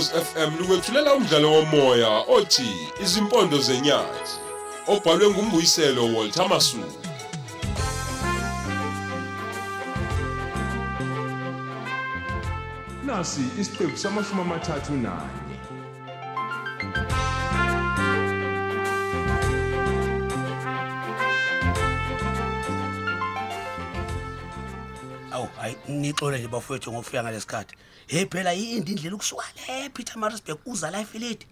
Ukhozi FM lukwethulela umdlalo womoya othi Izimpondo zenyathi obhalwe ngumbuyiselo Walter Masuku. Nasi isiqephu samashumi amathathu nanye. Hayi nixole nje bafowethu ngofika ngalesikhathi. Hey phela yindi indlela ukusuka le Peter Maritzburg uza la eFileti.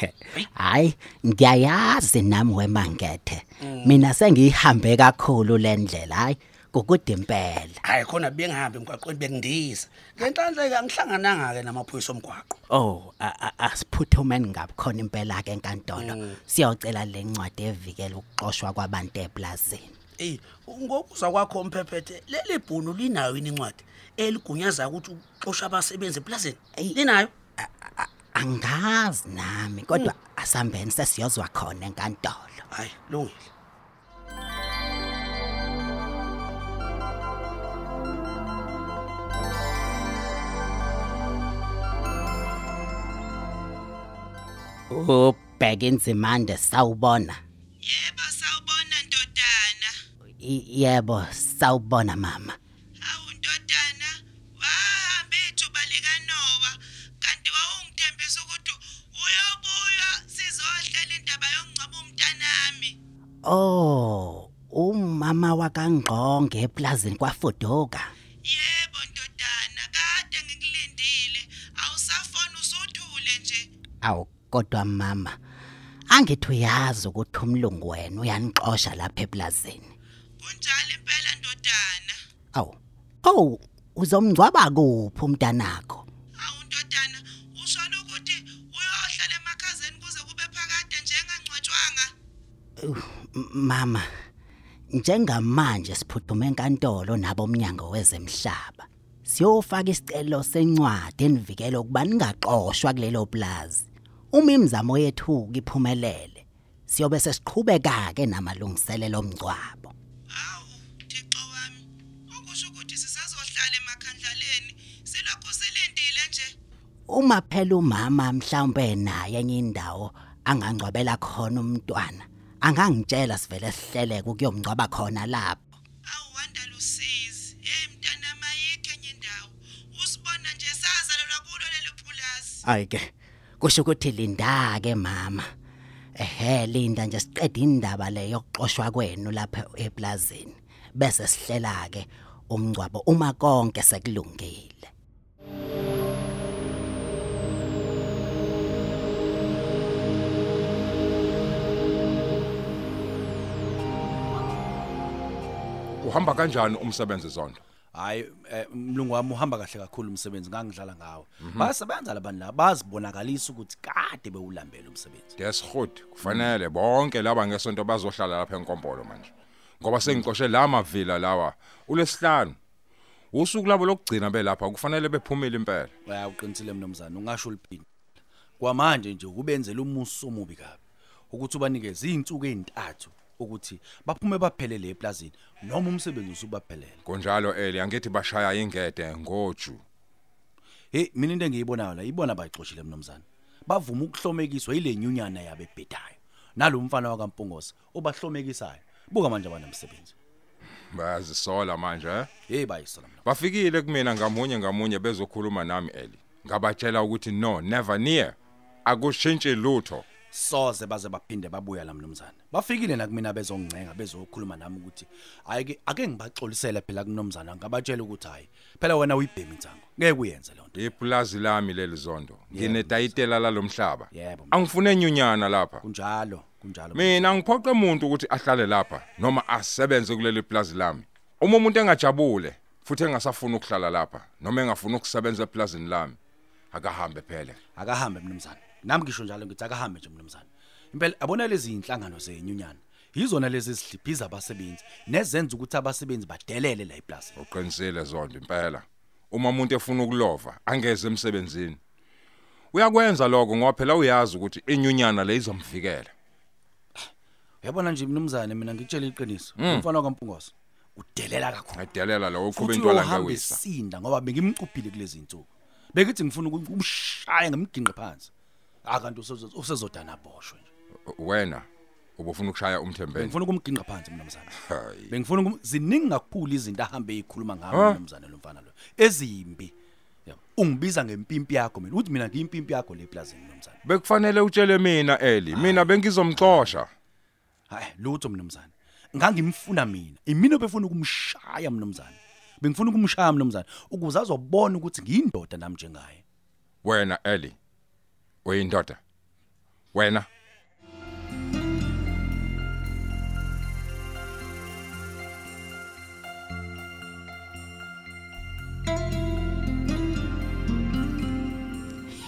Hayi, ngiyayazi nami wemangethe. Mina sengihambe kakhulu le ndlela, hayi, kukude impela. Hayi khona bengihambe emgwaqweni bekundiza. Ngenhlanhla ke angihlangananga ke namaphoyisa omgwaqo. Oh, a- a- asiphuthumeni ngabe khona impela ke enkantolo. Siyocela lencwadi evikela ukuxoshwa kwabantu eplazini. Eh ngokuza kwakho umphephethe leli bhunu linayo incwadi eligunyaza ukuthi uxosha abasebenzi eplazini. Linayo? Angazi nami, kodwa asambeni sesiyozwa khona enkantolo. Hayi lungile. Ubheka inzimande sawubona. Yebo Yebo, sawubona mama. Awu ndodana, wahamba ithuba likaNowa kanti wawungithembisa ukuthi uyobuya sizohlela indaba yokungcaba umntanami. Oh, umama wakangqonge eplazini kwafuduka. Yebo ndodana, kade ngikulindile. Awusafona usuthule nje. Awu kodwa mama, angithi uyazi ukuthi umlungu wena uyanixosha lapha eplazini. Awu. Oh, uzomngcwaba kuphi umntanakho? Awu ndodana, usho ukuthi uyohlala emakhazeni kuze kube phakade njengangcwatshwanga. M- Mama, njengamanje siphuthuma enkantolo nabo umnyango wezemhlaba. Siyofaka isicelo sencwadi enivikela ukuba ningaqoshwa kulelo plaza. Uma imizamo yethu iphumelele, siyobe sesiqhubeka ke namalungiselelo omngcwabo. Uma phela umama mhlawumbe naye enye indawo angangcwabela khona umntwana, angangitshela sivele sihleleke ukuyomngcwaba khona lapho. Awu wandala usizi. Hey mntana mayikho enye indawo. Usibona nje sazalelwa kulo leli pulazi. Ayike, kusho ukuthi linda ke mama. Ehhe linda nje siqeda indaba le yokuxoshwa kwenu lapha eplazini. Bese sihlela ke umngcwabo uma konke sekulungile. Uhamba kanjani umsebenzi zonke? hayi eh, mlungu wami uhamba kahle kakhulu umsebenzi ngangidlala ngawo basebenza labantu la bazibonakalisa ukuthi kade bewulambele umsebenzi Desihot kufanele bonke laba ngesonto bazohlala lapha enkompolo manje. Ngoba sengixoshe la mavila lawa ulesihlanu. Usuku labo lokugcina belapha kufanele bephumile impela. ya uqinisile mnumzana ungasho uliphini kwamanje nje ukubenzela umuso omubi kabi ukuthi ubanikeze izinsuku ezintathu ukuthi baphume baphelele eplazini noma umsebenzi usubaphelele Kunjalo Eli angithi bashaya ingede ngoju. hey mina into engiyibonayo la ibona bayixoshile mnumzana bavuma ukuhlomekiswa ile nyunyana yabe ebhedayo nalomfana wakampongosa obahlomekisayo buka manje abanomsebenzi Bayazisola manje eh? hey bayisola mna Bafikile kumina ngamunye ngamunye bezokhuluma nami Eli. Ngabatshela ukuthi no never near. Akushintshi lutho. Soze baze baphinde babuya la mnumzana bafikile na kumina bezoncenga bezokhuluma nami ukuthi ayike ake ngibaxolisele phela kunomzana ngabatshela ukuthi hayi phela wena uyibhemi insango ngeke uyenze lonto Iplazi lami leli zondo. Nginetayitela lalomhlaba. Yebo. Angifune nyunyana lapha. kunjalo kunjalo Mina ngiphoqa umuntu ukuthi ahlale lapha noma asebenze kuleli plaza lami. Uma umuntu engajabule futhi engasafuna ukuhlala lapha noma engafuna ukusebenza eplazini lami akahambe phela. akahambe mnumzana nami ngisho njalo ngithi akahambe nje mnumzana impela abona lezi inhlangano zenyunyana yizona lezi ezihliphiza abasebenzi nezenza ukuthi abasebenzi badelele la eplazini Uqinisile zondo impela. Uma umuntu efuna ukulova angeze emsebenzini. Uyakwenza lokho ngoba phela uyazi ukuthi inyunyana le izomvikela. uyabona nje mnumzane mina ngitshela iqiniso umfana kaMpungoso udelela kakhulu Ngadelela lo uqhubha intwala uhamba ngewisa. esinda ngoba bengimcuphile kulezi insuku bekithi ngifuna ukumshaya ngemginqe phansi akanti usezo- usezodana boshwe nje. Wena ubufuna ukushaya umthembeni bengifuna ukumginqa phansi mnumzane Hayi. bengifuna ukum ziningi kakhulu izinto ahambe ezikhuluma ngami Ha? mnumzane lo mfana lo. Ezimbi. Yabo ungibiza ngempimpi yakho mina. Uthi mina ngiyimpimpi yakho le plazini mnumzane bekufanele utshele mina eli. Mina bengizomxosha. Hayi lutho mnumzane ngangimfuna mina. Imina befuna ukumshaya mnumzane bengifuna ukumshaya mnumzane ukuze azobona ukuthi ngiyindoda nami njengaye. Wena eli uyindoda wena?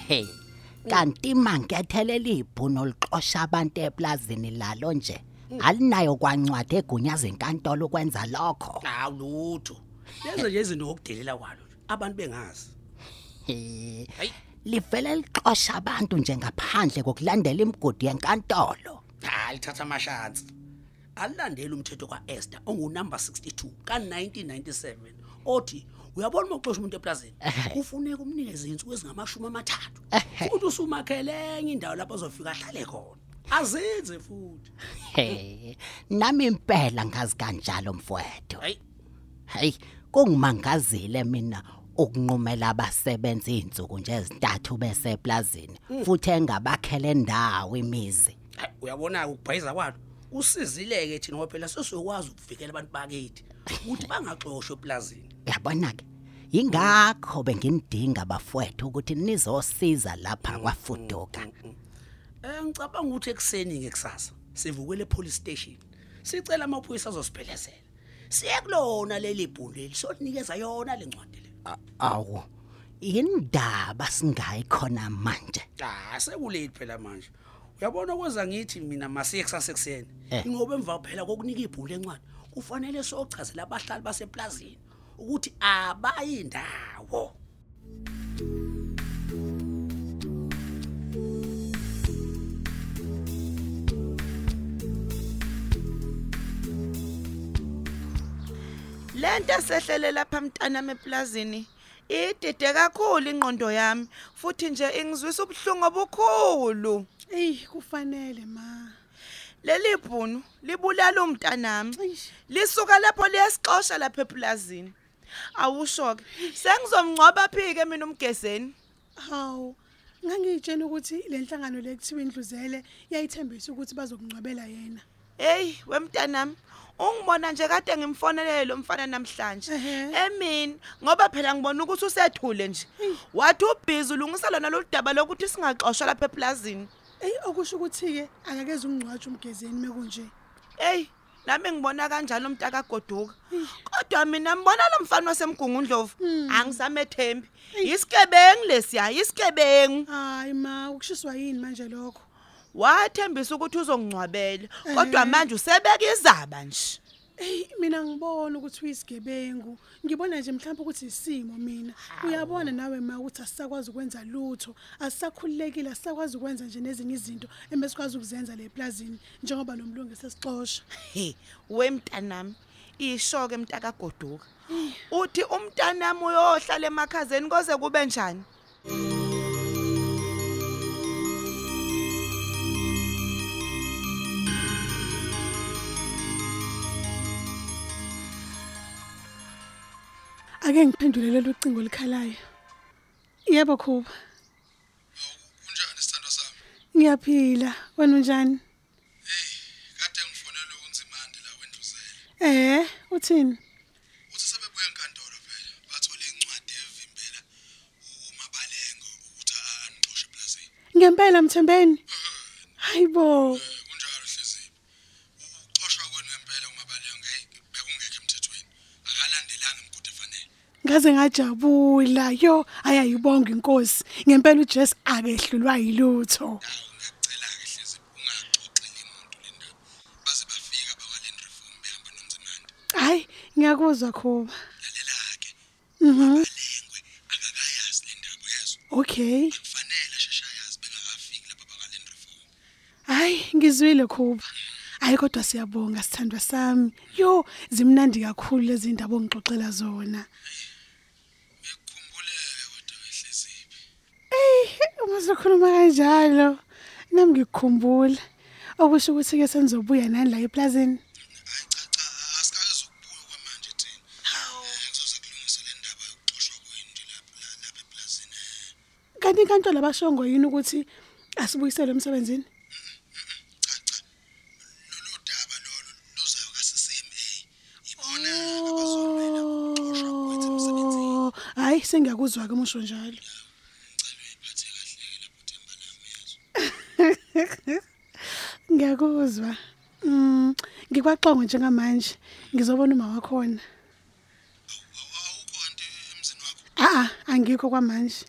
Hey, kanti mangethelela ibhuno lixosha abantu eplazini lalo nje. Alinayo kwancwadi egunyaza inkantolo ukwenza lokho. awulutho lenze nje izinto ngokudelela kwalo nje, abantu bengazi. Hey, hayi. Livele lixosha abantu nje ngaphandle kokulandela imigodi yenkantolo. hayi lithatha amashansi alilandela umthetho kaEsther ongunumber 62 ka1997 othi uyabona uma uxosha umuntu eplazini? Kufuneka umnikeze insuku ezingamashumi amathathu futhi usumakhele enye indawo lapho azofika ahlale khona. Azenze futhi. Hey, nami impela ngazi kanjalo mfowethu. hayi Hey, kungimangazile mina. Ukunqumela abasebenzi izinsuku nje ezintathu bese plazini futhi engabakhele ndawo imizi. Hayi, uyabona ukubhayiza kwalo usizileke thina ngoba phela sesiyokwazi ukuvikela abantu bakithi ukuthi bangaxoshwe eplazini Yabona ke ingakho benginidinga bafowethu ukuthi nizosiza lapha kwafuduka. Eh ngicabanga ukuthi ekseni ngekusasa sivukele police station. Sicela amaphoyisa azosiphelezela. Siye kulona leli bhundu leli sonikeza yona lencwadi le. Awu. Indaba singayi khona manje. Ah sekulate phela manje. Uyabona kwenza ngithi mina masiye kusasa ekseni. Eh. Ngoba emva phela kokunika ibhundu lencwadi kufanele sochazela abahlali baseplazini ukuthi abayindawo. Lento esehlele lapha mntanami eplazini idide kakhulu ingqondo yami futhi nje ingizwisa ubuhlungu obukhulu Ey kufanele ma. leli bhunu libulala umntanami Eish. lisuka lapho liyasixosha lapha eplazini awusho ke sengizomngcwaba phike mina umgezeni Haw. Ngangitshela ukuthi le nhlangano lekuthiwa indluzele yayithembisa ukuthi bazokungcwabela yena. hey wemntanami ungibona nje kade ngimfonelele lo mfana namhlanje Ehhe. emini ngoba phela ngibona ukuthi usethule nje wathi ubhizi ulungisa lona lo daba lokuthi singaxoshwa lapha eplazini Ey okusho ukuthi ke akakeze ungcwatshe umgezeni mekunje. Ey, nami ngibona kanjalo umntaka goduka. Kodwa mina ngibona lo mfana wasemgungundlovu angisamethembi. Isigebengu lesiya, isigebengu. Hayi ma ukushiswa yini manje lokho? Wathembisa ukuthi uzongcwabela, kodwa manje usebeka izaba nje. Ey mina ngibona ukuthi uyisigebengu. Ngibona nje mhlawumbe ukuthi isimo mina. Uyabona nawe ma ukuthi asisakwazi ukwenza lutho. Asisakhululekile asisakwazi ukwenza nje nezinye izinto emesikwazi ukuzenza le plazini njengoba nomlungu sesixosha. He, wemntanami. Isho ke mntaka goduka. Uthi umntanami uyohlala emakhazeni koze kube njani? Ake ngiphendule lelo cingo likhalayo. Yebo Khuba, Kunjani sithando sami? ngiyaphila. Wena unjani? Hey, kade ngifonela unzimande la wendluzela. Eh, uthini? Uthi sebebuye enkantolo phela. Bathola incwadi evimbela umabalengo ukuthi anixoshe eplazini. Ngempela Mthembeni. Hayibo. Eh, kunjalo hleziphi. Ukuxoshwa kwenu ngempela umabalengo hey bekungekho emthethweni. Akalandelanga imigudu efanele. Ngaze ngajabula. Yo, ayayibonga inkosi. Ngempela uJesu akehlulwa yilutho. Hawu ngiyacela ke hleziphi ungaxoxeli umuntu le ndaba. Baze bafika bakwaland reform behamba nomzimande. Hayi, ngiyakuzwa Khuba. Lalela ke. Mhm. Umabalengwe akakayazi le ndaba yezo. Okay. Kufanele shesha yazi bengakafiki lapha bakwaland reform. Hayi, ngizwile Khuba. Hayi kodwa siyabonga sithandwa sami. Yo, zimnandi kakhulu lezi ndaba ongixoxela zona. Uma sokhuluma kanjalo nami ngikukhumbula okusho ukuthi ke senizobuya nani la eplazini? Hayi cha cha asikaze sokubuya kwamanje thina Eh, kuzoze kulungiswe le ndaba yokuxoshwa kwenu nje lapha la- lapha eplazini kanti inkantolo abashongo yini ukuthi asibuyiselwe emsebenzini cha cha lolu daba lolo luzayo kasisimi hey ibona Oh, hayi sengiyakuzwa ke umusho njalo ngicela uyiphathe kahle ke lapho themba lami yezwa ngiyakuzwa. Mm ngikwaxongo njengamanje ngizobona uma wakhona. Awukho kanti emzini wakho a a angikho kwamanje.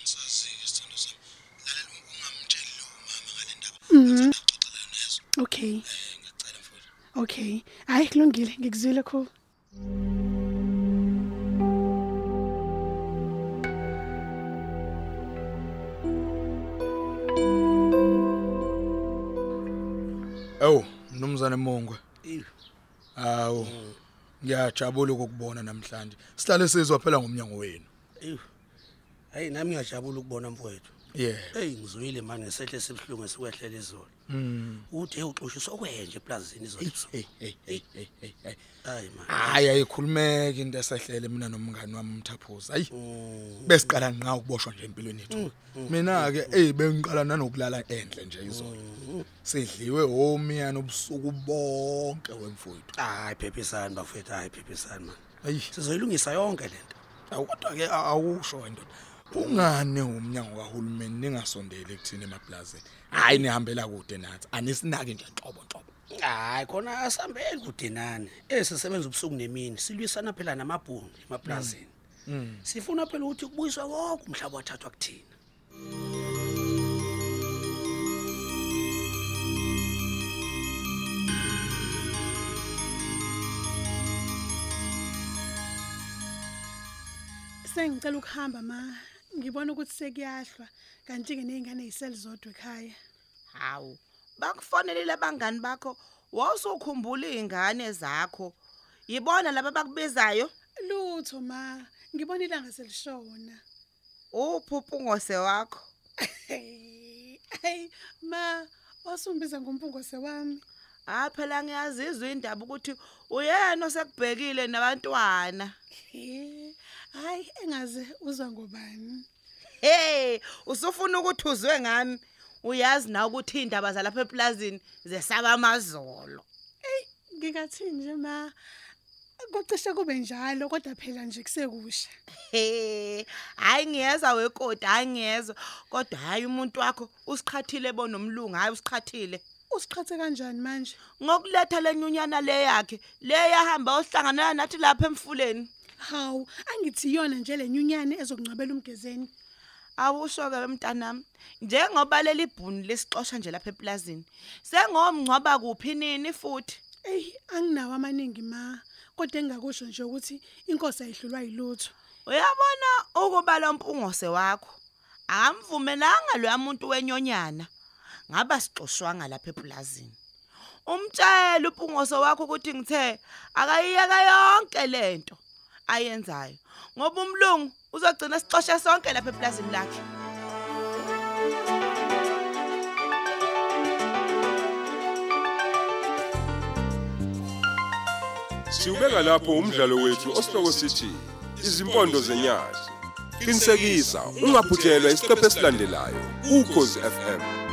Ngisazi isithando sami lalela ungamtsheli lo mama ngale ndaba uzoxoxela nezwe okay. Ngicela mfowethu okay. Hayi kulungile ngikuzwile khulu. Ewu, Hawu. Ngiyajabula ukukubona namhlanje. Sihlale sizwa phela ngomnyango wenu. eyi hayi nami ngiyajabula ukubona mfowethu Yeah. eyi ngizwile mani ngesehle sebuhlungu esikwehlela izolo uthi ewuxoshisa okwenje eplazini izolo Hey hey hey hey hey. hey. hayi mani Hayi ayikhulumeke into esehlele mina nomngani wami umthaphuza. Hayi. Besiqala nqa ukuboshwa nje empilweni yethu. Mina ke hey bengiqala nanokulala endle nje izolo. Sidliwe omiyana ubusuku bonke wemfowethu. hayi phephisani bafethu hayi phephisani mani Hayi. sizoyilungisa yonke lento Awu kodwa ke awusho into. Ungane umnyango kahulumeni ningasondeli ekuthini emaplazini. Hayi nihambela kude nathi. Anisinaki nje inhlobo inhlobo. hayi khona asihambeli kude nani esisebenza ubusuku nemini silwisana phela namabhunu emaplazini sifuna phela ukuthi kubuyiswe konke umhlaba wathathwa kuthina sengicela ukuhamba ma ngibona ukuthi sekuyahlwa kanti ke nezingane eziseli zodwa ekhaya. Hawu bakufonelile abangani bakho wawusukhumbula izingane zakho. Yibona laba bakubizayo lutho ma ngibona ilanga selishona. Uphupungose wakho Hey, hey ma wasumbiza ngompungose wami ha phela ngiyazizwa indaba ukuthi uyena osekubhekile nabantwana. Eh, hayi engaze uzwa ngobani hey usufuna ukuthi uzwe ngami uyazi na ukuthi indaba zalapha eplazini zesaba amazolo ngikathini nje ma kucishe kube njalo kodwa phela nje kusekusha He, hayi ngiyeza wekoti, hayi ngiyezwa. Kodwa hayi umuntu wakho usiqhathile bonomlungu, hayi usiqhathile. usiqhathe kanjani manje Ngokuletha lenyunyana le yakhe, le yahamba ohlangana nathi lapha emfuleni. Hawu angithi yona nje lenyunyane ezokungcwabela umgezeni Awusho ke mntanami, njengoba leli bhuni lesixosha nje lapha eplazini. Sengomngcwaba kuphi nini futhi? eyi anginawo amaningi ma kodwa engingakusho nje ukuthi inkosi ayihlulwa yilutho Uyabona ukuba lo mpungose wakho. Akamvumelanga lo muntu wenyonyana. Ngaba sixoshwanga lapha eplazini. Umtshela upungose wakho ukuthi ngithe akayiyeka yonke lento ayenzayo. Ngoba umlungu uzogcina sixoshe sonke lapha eplazini lakhe. Siubeka lapho umdlalo wethu osihloko sithi izimpondo zenyathi. Qinisekisa ungaphuthelwa isiqephu esilandelayo ukhozi FM.